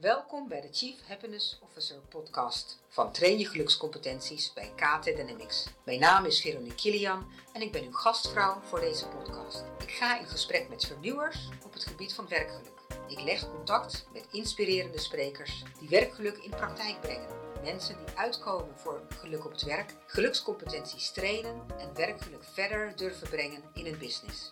Welkom bij de Chief Happiness Officer podcast van Train je gelukscompetenties bij KT Dynamics. Mijn naam is Veronique Kilian en ik ben uw gastvrouw voor deze podcast. Ik ga in gesprek met vernieuwers op het gebied van werkgeluk. Ik leg contact met inspirerende sprekers die werkgeluk in praktijk brengen. Mensen die uitkomen voor geluk op het werk, gelukscompetenties trainen en werkgeluk verder durven brengen in hun business.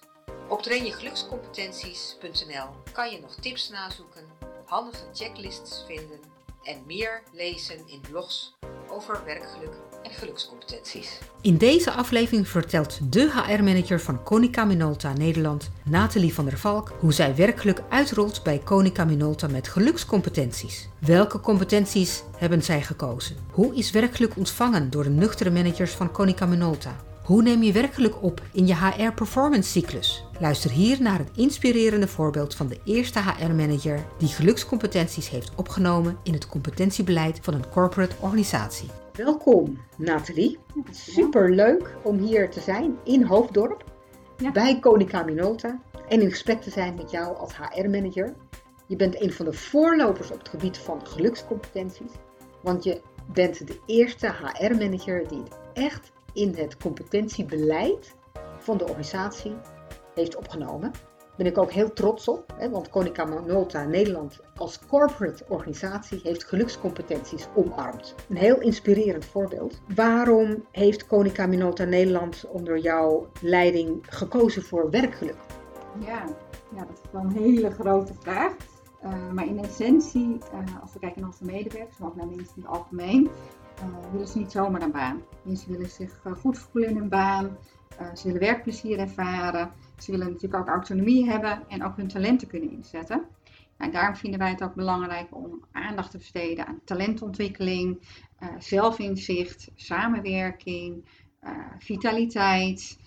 Op trainjegelukscompetenties.nl kan je nog tips nazoeken handige checklists vinden en meer lezen in blogs over werkgeluk en gelukscompetenties. In deze aflevering vertelt de HR-manager van Konica Minolta Nederland, Nathalie van der Valk, hoe zij werkgeluk uitrolt bij Konica Minolta met gelukscompetenties. Welke competenties hebben zij gekozen? Hoe is werkgeluk ontvangen door de nuchtere managers van Konica Minolta? Hoe neem je werkelijk op in je HR performance cyclus? Luister hier naar het inspirerende voorbeeld van de eerste HR-manager die gelukscompetenties heeft opgenomen in het competentiebeleid van een corporate organisatie. Welkom Nathalie. Super leuk om hier te zijn in Hoofddorp ja. bij Konica Minolta en in gesprek te zijn met jou als HR-manager. Je bent een van de voorlopers op het gebied van gelukscompetenties, want je bent de eerste HR-manager die het echt in het competentiebeleid van de organisatie heeft opgenomen. Daar ben ik ook heel trots op, hè, want Konica Minolta Nederland als corporate organisatie heeft gelukscompetenties omarmd. Een heel inspirerend voorbeeld. Waarom heeft Konica Minolta Nederland onder jouw leiding gekozen voor werkgeluk? Ja, ja dat is wel een hele grote vraag. Uh, maar in essentie, uh, als we kijken naar onze medewerkers, maar ook naar mensen in het algemeen, uh, willen ze niet zomaar een baan. Mensen willen zich uh, goed voelen in een baan. Uh, ze willen werkplezier ervaren. Ze willen natuurlijk ook autonomie hebben en ook hun talenten kunnen inzetten. En daarom vinden wij het ook belangrijk om aandacht te besteden aan talentontwikkeling, zelfinzicht, samenwerking, vitaliteit.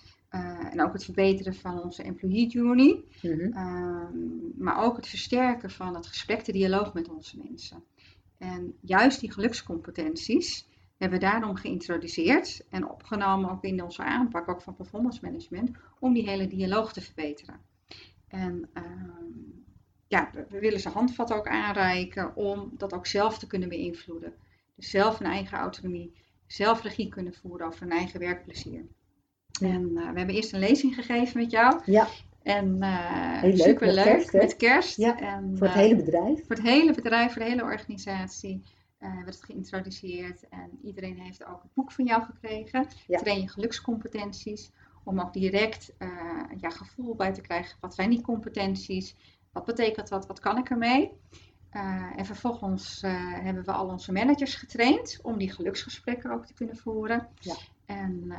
en ook het verbeteren van onze employee journey. Mm maar ook het versterken van het gesprek, de dialoog met onze mensen. En juist die gelukscompetenties hebben we daarom geïntroduceerd en opgenomen ook in onze aanpak ook van performance management om die hele dialoog te verbeteren. En ehm, ja, we willen ze handvatten ook aanreiken om dat ook zelf te kunnen beïnvloeden. Dus zelf een eigen autonomie, zelf regie kunnen voeren over hun eigen werkplezier. En uh, we hebben eerst een lezing gegeven met jou. Ja. En uh, Heel leuk, superleuk met kerst. Met kerst. Ja, en, voor het hele bedrijf. Voor het hele bedrijf, voor de hele organisatie. Uh, werd het geïntroduceerd en iedereen heeft ook het boek van jou gekregen. Ja. Train je gelukscompetenties. Om ook direct uh, ja, gevoel bij te krijgen. Wat zijn die competenties? Wat betekent dat? Wat kan ik ermee? Uh, en vervolgens hebben we al onze managers getraind om die geluksgesprekken ook te kunnen voeren. Ja. En, uh,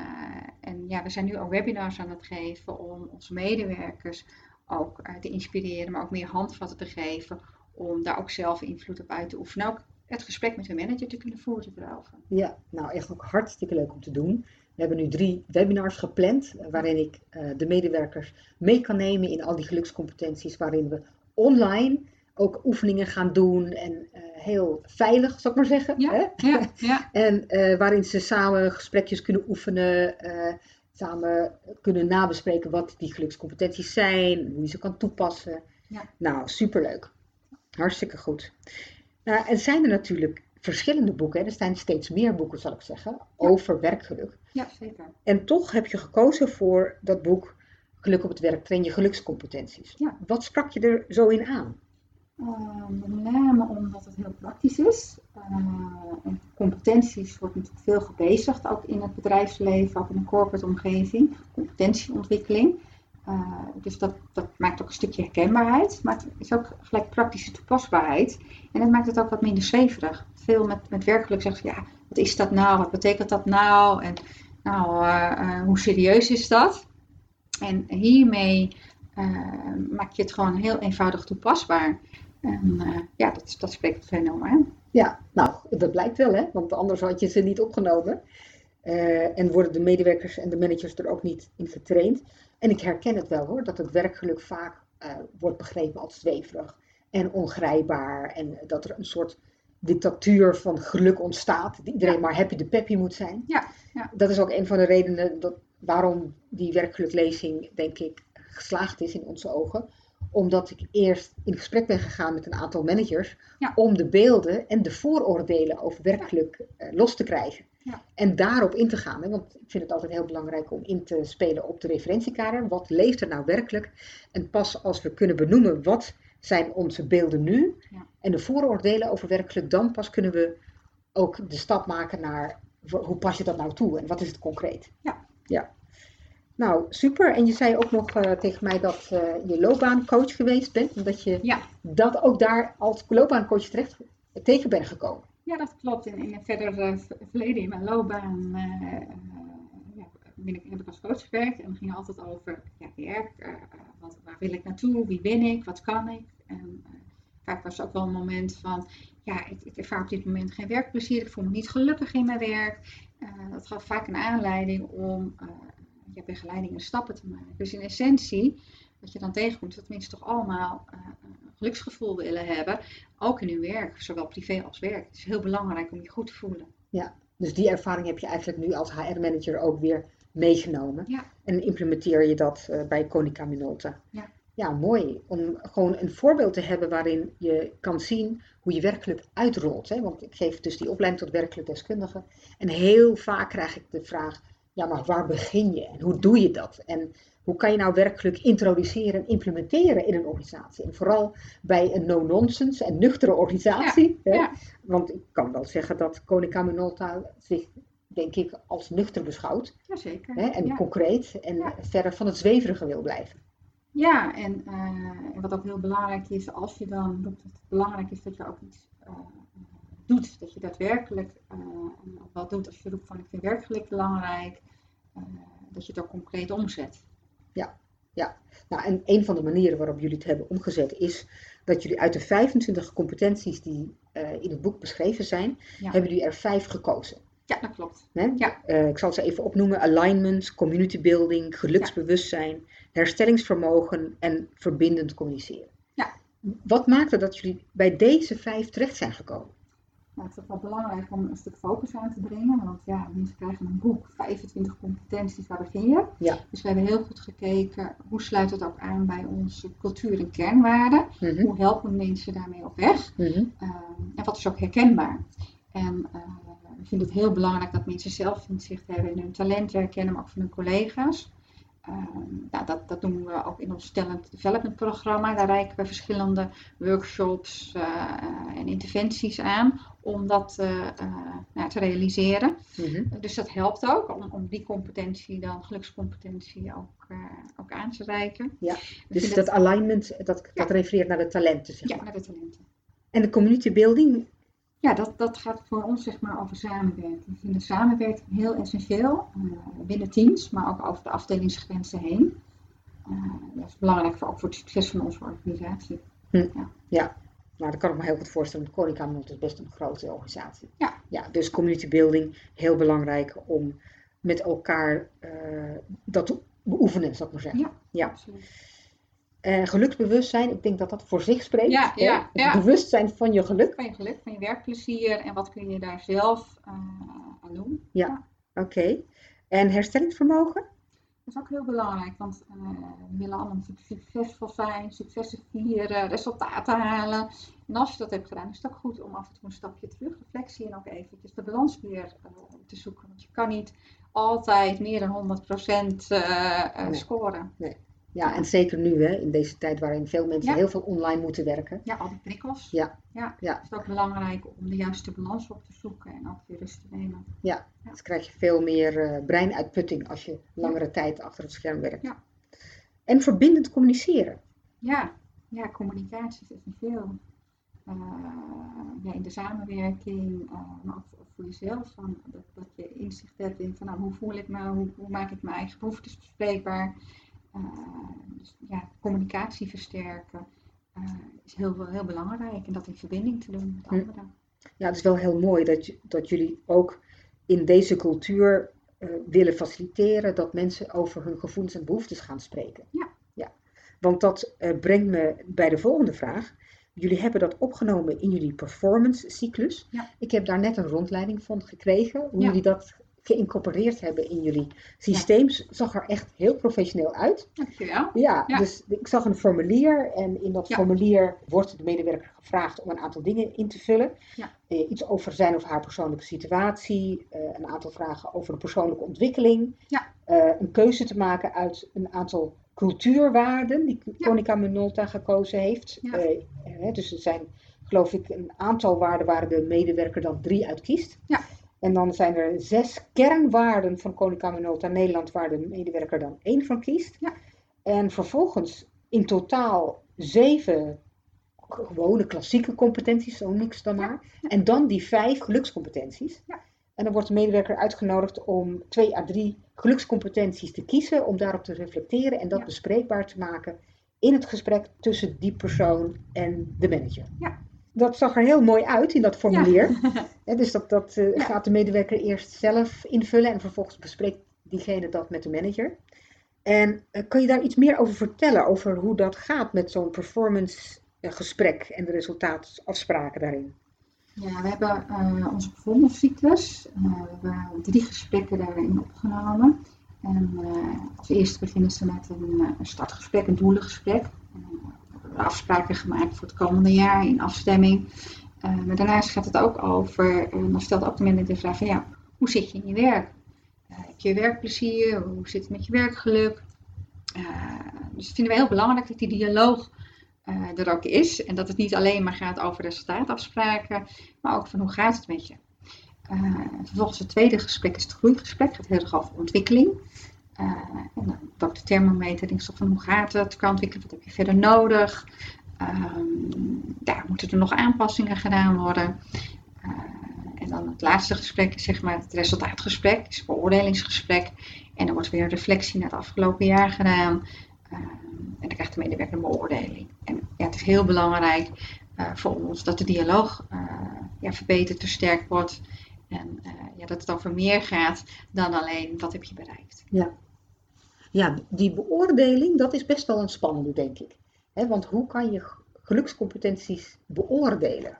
en ja, we zijn nu ook webinars aan het geven om onze medewerkers ook uh, te inspireren, maar ook meer handvatten te geven om daar ook zelf invloed op uit te oefenen. Ook het gesprek met hun manager te kunnen voeren erover. Ja, nou echt ook hartstikke leuk om te doen. We hebben nu drie webinars gepland eh, waarin ik de medewerkers mee kan nemen in al die gelukscompetenties, waarin we online ook oefeningen gaan doen en heel veilig, zou ik maar zeggen. Ja, hè? ja, ja. en uh, waarin ze samen gesprekjes kunnen oefenen, uh, samen kunnen nabespreken wat die gelukscompetenties zijn, hoe je ze kan toepassen. Ja. Nou, superleuk. Hartstikke goed. Uh, en zijn er natuurlijk verschillende boeken, hè? er zijn steeds meer boeken, zal ik zeggen, over werkgeluk. Ja, zeker. En toch heb je gekozen voor dat boek Geluk op het werk, train je gelukscompetenties. Ja. Wat sprak je er zo in aan? Uh, met name omdat het heel praktisch is. En competenties wordt natuurlijk veel gebezigd, ook in het bedrijfsleven, ook in een corporate omgeving. Competentieontwikkeling. Uh, dus dat, dat maakt ook een stukje herkenbaarheid, maar het is ook gelijk praktische toepasbaarheid. En het maakt het ook wat minder zweverig. Veel met, met werkelijk zeggen ja, wat is dat nou? Wat betekent dat nou? En nou, hoe serieus is dat? En hiermee maak je het gewoon heel eenvoudig toepasbaar. En uh, ja, dat, dat spreekt het enorm aan. Ja, nou, dat blijkt wel, hè? want anders had je ze niet opgenomen. Uh, en worden de medewerkers en de managers er ook niet in getraind. En ik herken het wel hoor, dat het werkgeluk vaak uh, wordt begrepen als zweverig en ongrijpbaar. En dat er een soort dictatuur van geluk ontstaat. Dat iedereen maar happy de peppy moet zijn. Ja, ja. Dat is ook een van de redenen dat, waarom die werkgeluklezing, denk ik, geslaagd is in onze ogen omdat ik eerst in gesprek ben gegaan met een aantal managers om de beelden en de vooroordelen over werkelijk uh, los te krijgen. Ja. En daarop in te gaan. Hè? Want ik vind het altijd heel belangrijk om in te spelen op de referentiekader. Wat leeft er nou werkelijk? En pas als we kunnen benoemen wat zijn onze beelden nu ja. en de vooroordelen over werkelijk, dan pas kunnen we ook de stap maken naar hoe pas je dat nou toe en wat is het concreet. Ja. ja. Nou, super. En je zei ook nog uh, tegen mij dat uh, je loopbaancoach geweest bent. En dat je ja. dat ook daar als loopbaancoach terecht tegen bent gekomen. Ja, dat klopt. In, in een verder uh, verleden in mijn loopbaan ja, ben ik, heb ik als coach gewerkt. En we gingen altijd over ja, werk. wat, waar wil ik naartoe? Wie ben ik? Wat kan ik? En vaak was het ook wel een moment van... Ja, ik, ik ervaar op dit moment geen werkplezier. Ik voel me niet gelukkig in mijn werk. dat gaf vaak een aanleiding om begeleiding en stappen te maken. Dus in essentie, wat je dan tegenkomt, dat mensen toch allemaal uh, een geluksgevoel willen hebben, ook in hun werk, zowel privé als werk. Het is heel belangrijk om je goed te voelen. Ja, dus die ervaring heb je eigenlijk nu als HR-manager ook weer meegenomen. Ja. En implementeer je dat uh, bij Konica Minolta. Ja. ja, mooi. Om gewoon een voorbeeld te hebben waarin je kan zien hoe je werkelijk uitrolt. Hè? Want ik geef dus die opleiding tot werkelijk deskundige. En heel vaak krijg ik de vraag, ja, maar waar begin je en hoe doe je dat? En hoe kan je nou werkelijk introduceren en implementeren in een organisatie? En vooral bij een no-nonsense en nuchtere organisatie. hè? Ja. Want ik kan wel zeggen dat Konica Minolta zich, denk ik, als nuchter beschouwt. Jazeker. Hè? En concreet en verder van het zweverige wil blijven. Ja, en, uh, en, wat ook heel belangrijk is, als je dan doet, het belangrijk is dat je ook iets uh, doet. Dat je daadwerkelijk uh, wat doet als je roept van ik vind werkelijk belangrijk. Uh, dat je het ook concreet omzet. Ja, ja. Nou, en een van de manieren waarop jullie het hebben omgezet is dat jullie uit de 25 competenties die uh, in het boek beschreven zijn, hebben jullie er vijf gekozen. Ja, dat klopt. Ja. ik zal ze even opnoemen: alignment, community building, geluksbewustzijn, herstellingsvermogen en verbindend communiceren. Ja. Wat maakte dat jullie bij deze vijf terecht zijn gekomen? Nou, het is wel belangrijk om een stuk focus aan te brengen. Want ja, mensen krijgen een boek, 25 competenties, waar begin je? Ja. Dus we hebben heel goed gekeken, hoe sluit het ook aan bij onze cultuur en kernwaarden? Mhm. Hoe helpen mensen daarmee op weg? Mhm. Ehm, en wat is ook herkenbaar? En uh, we vinden het heel belangrijk dat mensen zelf inzicht hebben in hun talenten, herkennen, maar ook van hun collega's. Ehm, nou, dat, dat doen we ook in ons Talent Development programma. Daar reiken we verschillende workshops uh, en interventies aan om dat uh, nou, te realiseren. Mhm. Dus dat helpt ook om, om die competentie dan, gelukscompetentie, ook, ook aan te reiken. Ja, dus dat alignment, dat, dat refereert naar de talenten, zeg maar. Ja, naar de talenten. En de community building, ja, dat, dat gaat voor ons zeg maar over samenwerking. We vinden samenwerking heel essentieel uh, binnen teams, maar ook over de afdelingsgrenzen heen. Uh, dat is belangrijk voor, ook voor het succes van onze organisatie. Hm. Ja. ja. Nou, dat kan ik me heel goed voorstellen. Want Konica is best een grote organisatie. Ja. ja. Dus community building, heel belangrijk om met elkaar uh, dat te beoefenen, zou ik maar zeggen. Ja, ja. absoluut. Uh, geluksbewustzijn, ik denk dat dat voor zich spreekt. Ja, ja, ja. bewustzijn van je geluk. Van je geluk, van je werkplezier en wat kun je daar zelf uh, aan doen. Ja, oké. En herstellingsvermogen? Dat is ook heel belangrijk, want uh, we willen allemaal succesvol zijn, successen vieren, resultaten halen. En als je dat hebt gedaan, is het ook goed om af en toe een stapje terug, reflectie en ook eventjes de balans weer te zoeken. Want je kan niet altijd meer dan 100% nee. scoren. Nee. Ja, en zeker nu, hè, in deze tijd waarin veel mensen heel veel online moeten werken. Ja, al die prikkels. Ja. ja. ja. Het is ook belangrijk om de juiste balans op te zoeken en ook weer rust te nemen. Ja, ja. dus krijg je veel meer uh, breinuitputting als je langere tijd achter het scherm werkt. Ja. En verbindend communiceren. Ja, ja communicatie is essentieel. Uh, ja, in de samenwerking, uh, maar ook voor jezelf. Van, dat, dat je inzicht hebt in van nou, hoe voel ik me, hoe, hoe maak ik mijn eigen behoeftes bespreekbaar. Eh, ja, communicatie versterken eh, is heel, heel belangrijk. En dat in verbinding te doen met hm. anderen. Ja, het is wel heel mooi dat, dat jullie ook in deze cultuur uh, willen faciliteren dat mensen over hun gevoelens en behoeftes gaan spreken. Ja. ja. Want dat uh, brengt me bij de volgende vraag. Jullie hebben dat opgenomen in jullie performance cyclus. Ja. Ik heb daar net een rondleiding van gekregen, hoe jullie dat geïncorporeerd hebben in jullie systeem. Zag er echt heel professioneel uit. Dankjewel. Ja, ja, dus ik zag een formulier en in dat formulier wordt de medewerker gevraagd om een aantal dingen in te vullen. Ja. Eh, iets over zijn of haar persoonlijke situatie, eh, een aantal vragen over de persoonlijke ontwikkeling. Ja. Eh, een keuze te maken uit een aantal cultuurwaarden die Konica Minolta gekozen heeft. Dus er zijn geloof ik een aantal waarden waar de medewerker dan drie uit kiest. Ja. En dan zijn er zes kernwaarden van Konica Minolta Nederland waar de medewerker dan één van kiest. Ja. En vervolgens in totaal zeven gewone klassieke competenties, zo niks dan maar. En dan die vijf gelukscompetenties. Ja. En dan wordt de medewerker uitgenodigd om twee à drie gelukscompetenties te kiezen, om daarop te reflecteren en dat bespreekbaar te maken in het gesprek tussen die persoon en de manager. Ja dat zag er heel mooi uit in dat formulier. dus dat, dat uh, gaat de medewerker eerst zelf invullen en vervolgens bespreekt diegene dat met de manager. En uh, kan je daar iets meer over vertellen, over hoe dat gaat met zo'n performance uh, gesprek en de resultaatafspraken daarin? Ja, we hebben onze performance cyclus. we hebben drie gesprekken daarin opgenomen. En als eerste beginnen ze met een, een startgesprek, een doelengesprek afspraken gemaakt voor het komende jaar in afstemming. Uh, maar daarnaast gaat het ook over, uh, dan stelt ook de manager de vraag van ja, hoe zit je in je werk? Uh, heb je werkplezier? Hoe zit het met je werkgeluk? dus vinden we heel belangrijk dat die dialoog er ook is. En dat het niet alleen maar gaat over resultaatafspraken, maar ook van hoe gaat het met je? vervolgens het tweede gesprek is het groeigesprek. Het gaat heel erg over ontwikkeling. Uh, en dan pak de thermometer, denk van hoe gaat het qua ontwikkelen, wat heb je verder nodig? Um, ja, moeten er nog aanpassingen gedaan worden? Uh, en dan het laatste gesprek zeg maar het resultaatgesprek, is het beoordelingsgesprek. En dan wordt weer reflectie naar het afgelopen jaar gedaan. Uh, en dan krijgt de medewerker een beoordeling. En ja, het is heel belangrijk voor ons dat de dialoog ja, verbeterd, versterkt wordt. En ja, dat het over meer gaat dan alleen wat heb je bereikt. Ja, ja, die beoordeling, dat is best wel een spannende, denk ik. want hoe kan je gelukscompetenties beoordelen?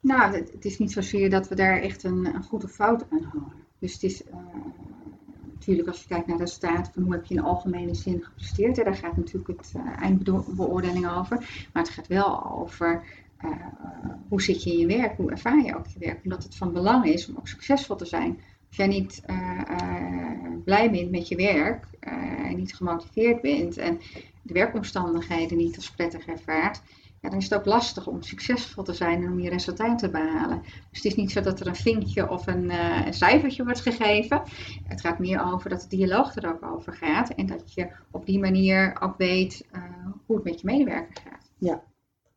Nou, het, is niet zozeer dat we daar echt een, een goed of fout aan houden. Dus het is uh, natuurlijk als je kijkt naar de resultaten van hoe heb je in algemene zin gepresteerd. Hè, daar gaat natuurlijk het uh, eindbeoordeling over. Maar het gaat wel over hoe zit je in je werk, hoe ervaar je ook je werk. Omdat het van belang is om ook succesvol te zijn als jij niet uh, uh, blij bent met je werk niet gemotiveerd bent en de werkomstandigheden niet als prettig ervaart, ja, dan is het ook lastig om succesvol te zijn en om je resultaten te behalen. Dus het is niet zo dat er een vinkje of een, een cijfertje wordt gegeven. Het gaat meer over dat de dialoog er ook over gaat en dat je op die manier ook weet hoe het met je medewerker gaat. Ja,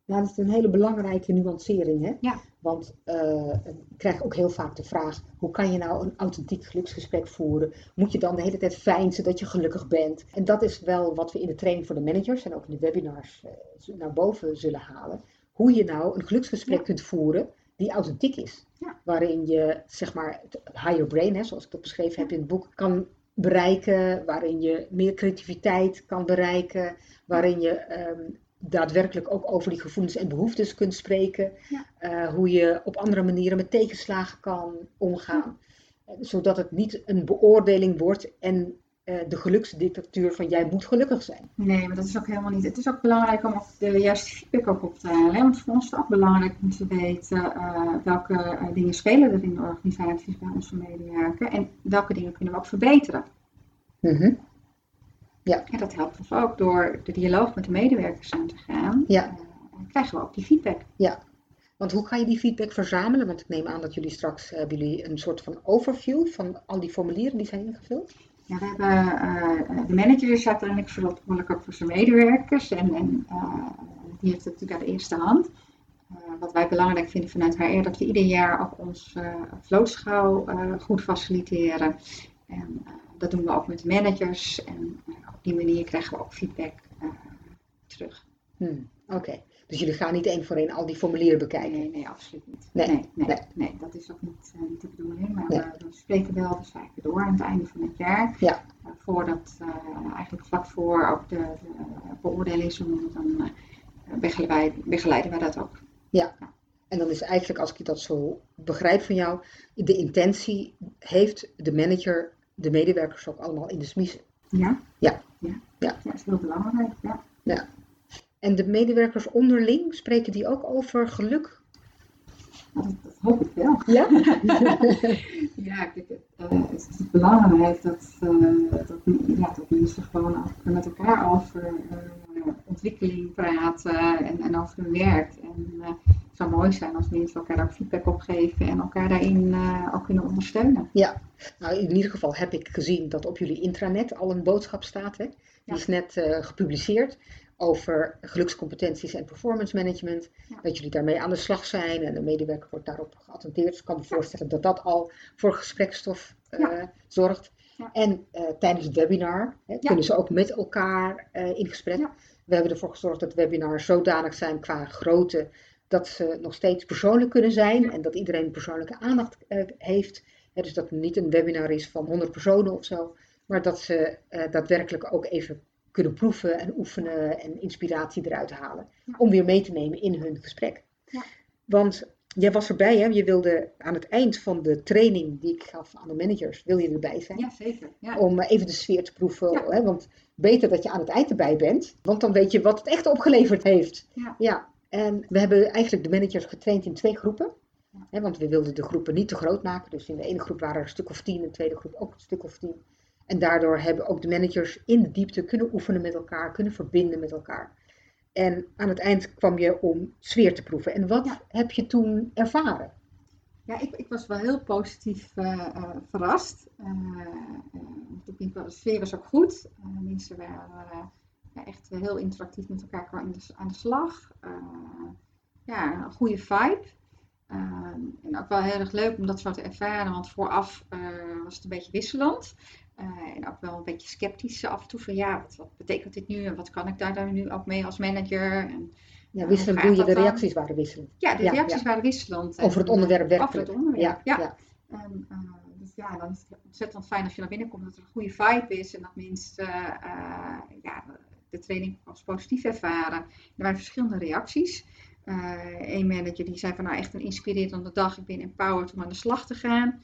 nou, dat is een hele belangrijke nuancering. Hè? Ja. Want uh, ik krijg ook heel vaak de vraag: hoe kan je nou een authentiek geluksgesprek voeren? Moet je dan de hele tijd fijnsen dat je gelukkig bent? En dat is wel wat we in de training voor de managers en ook in de webinars uh, naar boven zullen halen. Hoe je nou een geluksgesprek kunt voeren die authentiek is. Ja. Waarin je, zeg maar, het higher brain, hè, zoals ik dat beschreven heb in het boek, kan bereiken. Waarin je meer creativiteit kan bereiken. Waarin je um, daadwerkelijk ook over die gevoelens en behoeftes kunt spreken. Eh, hoe je op andere manieren met tegenslagen kan omgaan. Eh, zodat het niet een beoordeling wordt en uh, de geluksdictatuur van jij moet gelukkig zijn. Nee, maar dat is ook helemaal niet. Het is ook belangrijk om de juiste feedback ook op te halen. Want voor ons is het ook belangrijk om te weten welke dingen spelen er in de organisaties bij onze medewerkers en welke dingen kunnen we ook verbeteren. Mm ja. En dat helpt ons ook door de dialoog met de medewerkers aan te gaan. Ja. Uh, krijgen we ook die feedback. Ja, want hoe ga je die feedback verzamelen? Want ik neem aan dat jullie straks uh, hebben jullie een soort van overview van al die formulieren die zijn ingevuld. Ja, we hebben uh, de manager is uiteindelijk verantwoordelijk ook voor zijn medewerkers. En, en die heeft het natuurlijk aan de eerste hand. wat wij belangrijk vinden vanuit HR, dat we ieder jaar ook ons vlootschouw goed faciliteren. En dat doen we ook met de managers. En die manier krijgen we ook feedback uh, terug. Hmm, Oké, dus jullie gaan niet één voor één al die formulieren bekijken? Nee, nee, absoluut niet. Nee, nee, nee, nee. dat is ook niet, uh, niet de bedoeling. Maar we, we, spreken wel de zaken door aan het einde van het jaar. Ja. Uh, voordat, eigenlijk vlak voor ook de, de beoordeling, zo dan begeleiden, begeleiden we dat ook. Ja. En dan is eigenlijk, als ik dat zo begrijp van jou, de intentie heeft de manager de medewerkers ook allemaal in de smiezen. Ja. Ja. Ja, ja. dat is heel belangrijk. Ja. ja. En de medewerkers onderling, spreken die ook over geluk? Dat, hoop ik wel. Ja? ja, kijk, uh, het is belangrijk dat, uh, dat, ja, dat mensen gewoon met elkaar over uh, ontwikkeling praten en, en over hun werk. En het zou mooi zijn als mensen elkaar ook feedback opgeven en elkaar daarin ook kunnen ondersteunen. Ja, nou in ieder geval heb ik gezien dat op jullie intranet al een boodschap staat. Hè? Die is net gepubliceerd over gelukscompetenties en performance management. Dat jullie daarmee aan de slag zijn en de medewerker wordt daarop geattendeerd. Dus ik kan me voorstellen dat dat al voor gesprekstof uh, zorgt. En uh, tijdens het webinar hè, kunnen ze ook met elkaar uh, in gesprek. We hebben ervoor gezorgd dat webinars zodanig zijn qua grootte dat ze nog steeds persoonlijk kunnen zijn en dat iedereen persoonlijke aandacht heeft. dus dat het niet een webinar is van 100 personen of zo, maar dat ze daadwerkelijk ook even kunnen proeven en oefenen en inspiratie eruit halen. Om weer mee te nemen in hun gesprek. Ja. Want jij was erbij, hè? Je wilde aan het eind van de training die ik gaf aan de managers, wil je erbij zijn? Ja, zeker. Ja. Om even de sfeer te proeven. Hè? Want beter dat je aan het eind erbij bent, want dan weet je wat het echt opgeleverd heeft. Ja. ja. En we hebben eigenlijk de managers getraind in twee groepen. Hè, want we wilden de groepen niet te groot maken. Dus in de ene groep waren er een stuk of tien, in de tweede groep ook een stuk of tien. En daardoor hebben ook de managers in de diepte kunnen oefenen met elkaar, kunnen verbinden met elkaar. En aan het eind kwam je om sfeer te proeven. En wat heb je toen ervaren? Ja, ik, ik was wel heel positief uh, uh, verrast. Uh, ik wel, de sfeer was ook goed. mensen waren echt heel interactief met elkaar aan de, aan de slag. ja, een goede vibe. en ook wel heel erg leuk om dat zo te ervaren, want vooraf was het een beetje wisselend. Uh, en ook wel een beetje sceptisch af en toe van ja, wat, wat, betekent dit nu en wat kan ik daar dan nu ook mee als manager? En, ja, wisselend je, de reacties waren wisselend. Ja, de reacties waren wisselend. Over het onderwerp werkelijk. Over het onderwerp, ja. ja. En, uh, dus ja, dan is het ontzettend fijn als je naar binnen komt dat er een goede vibe is en dat mensen uh, ja, de training als positief ervaren. Er waren verschillende reacties. Een manager die zei van nou echt een inspirerende dag, ik ben empowered om aan de slag te gaan.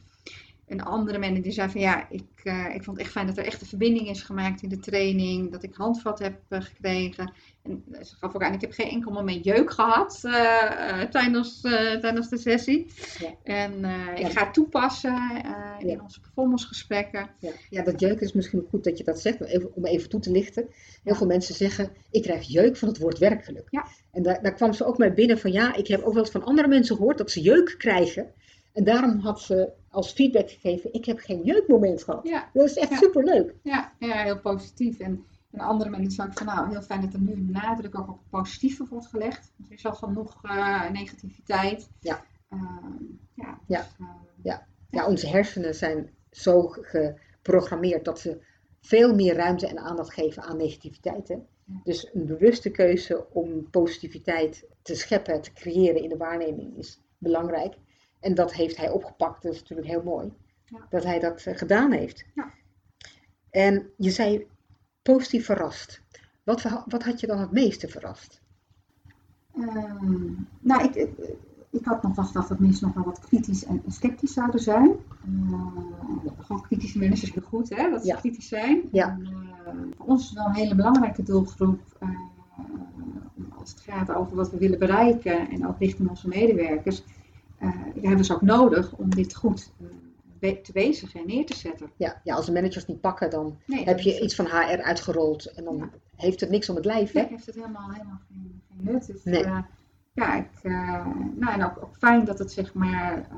En andere mensen die zeiden van ja, ik, uh, ik vond het echt fijn dat er echt een verbinding is gemaakt in de training. Dat ik handvat heb uh, gekregen. En ze gaf ook aan, ik heb geen enkel moment jeuk gehad uh, tijdens, tijdens de sessie. Ja. En ik ga het toepassen in onze performancegesprekken. Ja. ja, dat jeuk is misschien goed dat je dat zegt, even, om even toe te lichten. Heel veel mensen zeggen, ik krijg jeuk van het woord werkgeluk. Ja. En daar, daar kwam ze ook mee binnen van ja, ik heb ook wel eens van andere mensen gehoord dat ze jeuk krijgen. En daarom had ze als feedback gegeven, ik heb geen jeukmoment gehad. Ja. Dat is echt ja. superleuk. Ja, ja, heel positief. En een andere mensen zei van nou, heel fijn dat er nu een nadruk ook op het positieve wordt gelegd. Want er is al genoeg uh, negativiteit. Ja. Uh, ja, ja. Dus, uh, ja. ja, onze hersenen zijn zo geprogrammeerd dat ze veel meer ruimte en aandacht geven aan negativiteit. Hè? Dus een bewuste keuze om positiviteit te scheppen, te creëren in de waarneming is belangrijk. En dat heeft hij opgepakt. Dat is natuurlijk heel mooi. Ja. Dat hij dat uh, gedaan heeft. Ja. En je zei positief verrast. Wat, wat had je dan het meeste verrast? Um, nou, ik, ik, ik, had nog gedacht dat mensen nog wel wat kritisch en sceptisch zouden zijn. Uh, gewoon kritische mensen heel goed, hè, dat ze ja. kritisch zijn. Ja. En, uh, voor ons is het wel een hele belangrijke doelgroep als het gaat over wat we willen bereiken en ook richting onze medewerkers uh, hebben ze ook nodig om dit goed uh, te wezigen en neer te zetten. Ja, ja, als de managers niet pakken, dan heb je iets van HR uitgerold en dan heeft het niks om het lijf. Nee, heeft het helemaal, helemaal geen, geen nut. Dus, nee. Uh, ja, ik, nou, en ook, ook, fijn dat het zeg maar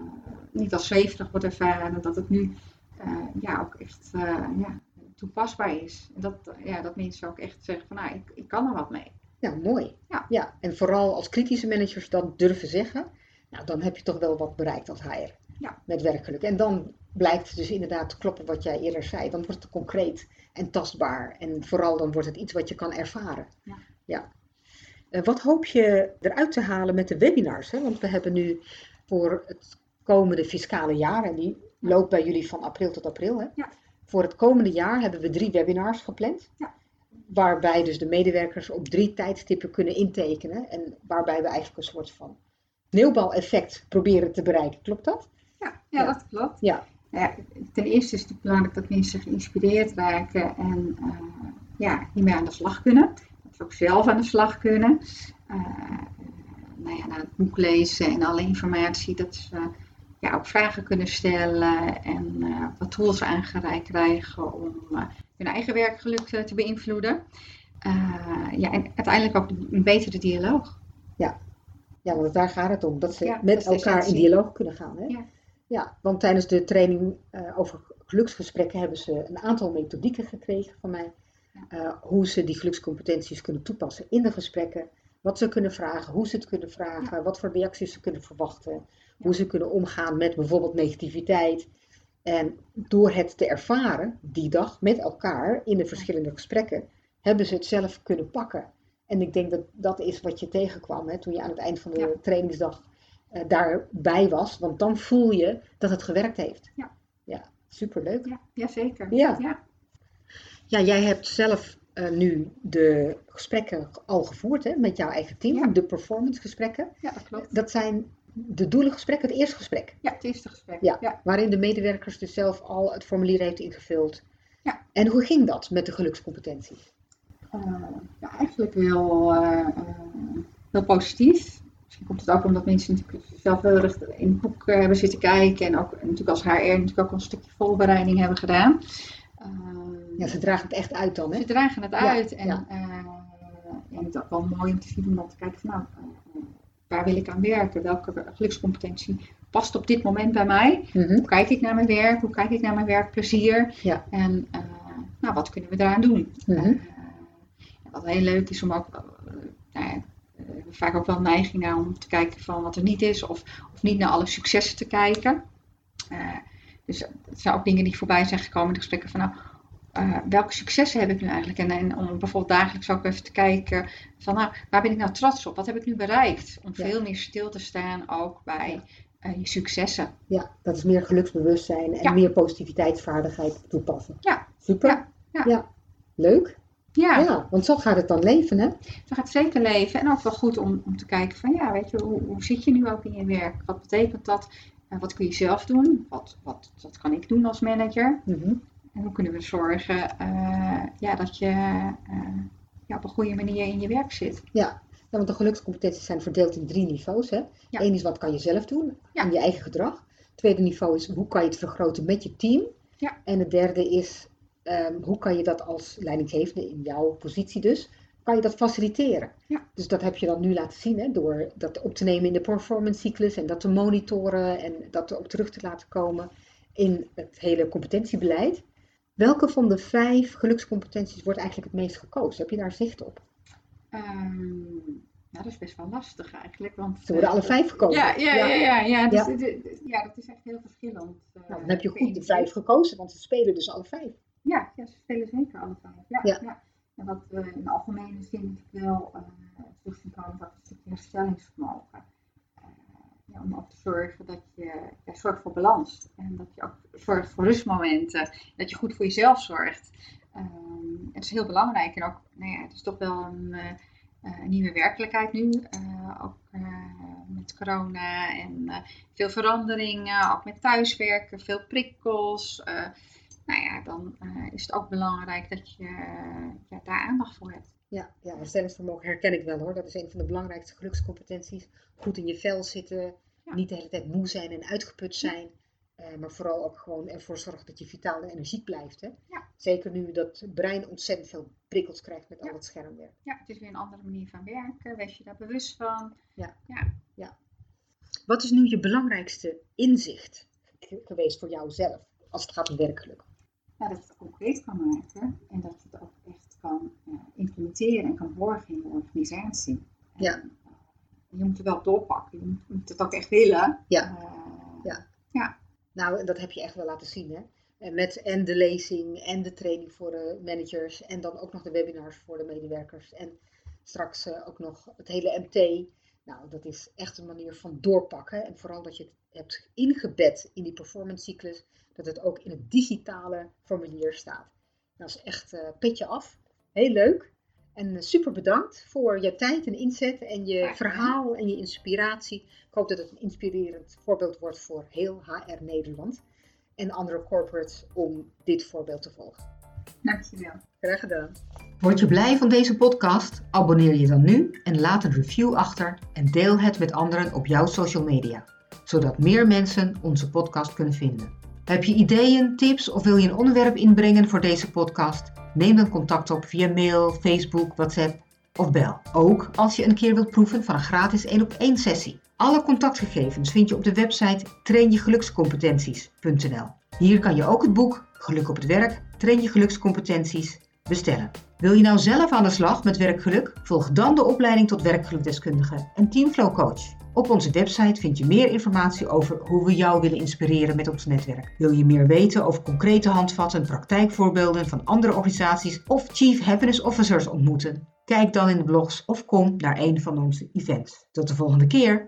niet als zweverig wordt ervaren, dat het nu ja, ook echt ja, toepasbaar is. En dat, ja, dat mensen ook echt zeggen van nou, ik, ik kan er wat mee. Ja, mooi. Ja. ja. En vooral als kritische managers dat durven zeggen. Nou, dan heb je toch wel wat bereikt als HR. Ja. Met werkgeluk. En dan blijkt dus inderdaad te kloppen wat jij eerder zei. Dan wordt het concreet en tastbaar. En vooral dan wordt het iets wat je kan ervaren. Ja. ja. Uh, wat hoop je eruit te halen met de webinars? Hè? Want we hebben nu voor het komende fiscale jaar, en die loopt bij jullie van april tot april. Hè? Ja. Voor het komende jaar hebben we drie webinars gepland. Ja. Waarbij dus de medewerkers op drie tijdstippen kunnen intekenen. En waarbij we eigenlijk een soort van sneeuwbaleffect proberen te bereiken. Klopt dat? Ja, ja, dat klopt. Ja. ja. ten eerste is het belangrijk dat mensen geïnspireerd raken en uh, ja, hiermee aan de slag kunnen. Dat ze ook zelf aan de slag kunnen. Uh, nou ja, na het boek lezen en alle informatie, dat ze ja, ook vragen kunnen stellen en uh, wat tools aangereikt krijgen om hun eigen werkgeluk te beïnvloeden. ja, en uiteindelijk ook een betere dialoog. Ja, ja, want daar gaat het om. Dat ze met elkaar in dialoog kunnen gaan. Hè? Ja. ja, want tijdens de training uh, over geluksgesprekken hebben ze een aantal methodieken gekregen van mij. Uh, hoe ze die gelukscompetenties kunnen toepassen in de gesprekken. Wat ze kunnen vragen, hoe ze het kunnen vragen, wat voor reacties ze kunnen verwachten. Hoe ze kunnen omgaan met bijvoorbeeld negativiteit. En door het te ervaren die dag met elkaar in de verschillende gesprekken, hebben ze het zelf kunnen pakken. En ik denk dat dat is wat je tegenkwam hè, toen je aan het eind van de trainingsdag uh, daarbij was. Want dan voel je dat het gewerkt heeft. Ja, ja superleuk. Ja, ja zeker. Ja. ja. Ja, jij hebt zelf uh, nu de gesprekken al gevoerd hè, met jouw eigen team, de performance gesprekken. Ja, dat klopt. Dat zijn de doelengesprekken, het eerste gesprek. Ja, het eerste gesprek. Ja, ja, Waarin de medewerkers dus zelf al het formulier heeft ingevuld. Ja. En hoe ging dat met de gelukscompetenties? Eh, ja, eigenlijk heel, eh, eh, heel positief. Misschien komt het ook omdat mensen natuurlijk zelf heel erg in het boek hebben zitten kijken. En ook natuurlijk als HR natuurlijk ook een stukje voorbereiding hebben gedaan. ja, ze dragen het echt uit dan, hè? Ze dragen het uit. En, ja. en het is ook wel mooi om te zien om te kijken van nou, waar wil ik aan werken? Welke gelukscompetentie past op dit moment bij mij? Mhm. Hoe kijk ik naar mijn werk? Hoe kijk ik naar mijn werkplezier? Ja. En nou, wat kunnen we daaraan doen? Mhm. Wat heel leuk is om ook, uh, nou ja, uh, vaak ook wel neiging naar om te kijken van wat er niet is, of, of niet naar alle successen te kijken. Uh, dus het zijn ook dingen die voorbij zijn gekomen in de gesprekken van nou, uh, welke successen heb ik nu eigenlijk? En, en, om bijvoorbeeld dagelijks ook even te kijken van nou, waar ben ik nou trots op? Wat heb ik nu bereikt? Om veel meer stil te staan ook bij ja. uh, je successen. Ja, dat is meer geluksbewustzijn en ja. meer positiviteitsvaardigheid toepassen. Ja. Super. Ja. Leuk. Ja. ja, want zo gaat het dan leven, hè? Zo gaat het zeker leven. En ook wel goed om, om te kijken van, ja, weet je, hoe, hoe zit je nu ook in je werk? Wat betekent dat? En wat kun je zelf doen? Wat, wat, wat kan ik doen als manager? Mhm. En hoe kunnen we zorgen uh, ja, dat je uh, ja, op een goede manier in je werk zit? Ja, ja want de gelukscompetenties zijn verdeeld in drie niveaus. Hè? Ja. Eén is wat kan je zelf doen ja. in je eigen gedrag. Het tweede niveau is hoe kan je het vergroten met je team. Ja. En het derde is Um, hoe kan je dat als leidinggevende in jouw positie dus, kan je dat faciliteren? Ja. Dus dat heb je dan nu laten zien hè, door dat op te nemen in de performance cyclus en dat te monitoren en dat ook terug te laten komen in het hele competentiebeleid. Welke van de vijf gelukscompetenties wordt eigenlijk het meest gekozen? Heb je daar zicht op? Um, nou, dat is best wel lastig eigenlijk. Want, Ze worden alle eh, vijf gekozen. Ja, ja, ja, ja, ja, dus, ja. ja dat is echt heel verschillend. Uh, nou, dan heb je goed de vijf gekozen, want ze spelen dus alle vijf. Ja, ja, ze spelen zeker alle. Ja, ja. En wat we in de algemene zin wel uh, terug zien komen, dat is stukje herstellingsvermogen. Uh, ja, om ook te zorgen dat je ja, zorgt voor balans. En dat je ook zorgt voor rustmomenten. Dat je goed voor jezelf zorgt. Um, het is heel belangrijk. En ook, nou ja, het is toch wel een, uh, een nieuwe werkelijkheid nu. ook met corona en veel veranderingen. Ook met thuiswerken, veel prikkels nou ja, dan uh, is het ook belangrijk dat je ja, daar aandacht voor hebt. Ja, ja, herstellingsvermogen herken ik wel hoor. Dat is een van de belangrijkste gelukscompetenties. Goed in je vel zitten, niet de hele tijd moe zijn en uitgeput zijn. Uh, maar vooral ook gewoon ervoor zorgen dat je vitaal en energiek blijft. Hè? Ja. Zeker nu dat brein ontzettend veel prikkels krijgt met al het schermwerk. Ja, het is weer een andere manier van werken. Wees je daar bewust van. Ja. Ja. ja. Wat is nu je belangrijkste inzicht geweest voor jouzelf als het gaat om werkgeluk? Ja, dat je het concreet kan maken en dat je het ook echt kan uh, implementeren en kan borgen in de organisatie. Ja. En, uh, je moet er wel doorpakken, je moet, het ook echt willen. Ja. Uh, ja. ja. Nou, dat heb je echt wel laten zien, hè? Met en de lezing en de training voor de managers en dan ook nog de webinars voor de medewerkers en straks ook nog het hele MT. Nou, dat is echt een manier van doorpakken en vooral dat je het hebt ingebed in die performance cyclus dat het ook in het digitale formulier staat. Dat is echt uh, petje af. Heel leuk. En super bedankt voor je tijd en inzet en je verhaal en je inspiratie. Ik hoop dat het een inspirerend voorbeeld wordt voor heel HR Nederland en andere corporates om dit voorbeeld te volgen. Dankjewel. Gedaan. Word je blij van deze podcast? Abonneer je dan nu en laat een review achter en deel het met anderen op jouw social media, zodat meer mensen onze podcast kunnen vinden. Heb je ideeën, tips of wil je een onderwerp inbrengen voor deze podcast? Neem dan contact op via mail, Facebook, WhatsApp of bel. Ook als je een keer wilt proeven van een gratis 1 op 1 sessie. Alle contactgegevens vind je op de website trainjegelukscompetenties.nl. Hier kan je ook het boek Geluk op het werk, train je gelukscompetenties bestellen. Wil je nou zelf aan de slag met werkgeluk? Volg dan de opleiding tot werkgelukdeskundige en Teamflow Coach. Op onze website vind je meer informatie over hoe we jou willen inspireren met ons netwerk. Wil je meer weten over concrete handvatten, praktijkvoorbeelden van andere organisaties of Chief Happiness Officers ontmoeten? Kijk dan in de blogs of kom naar een van onze events. Tot de volgende keer!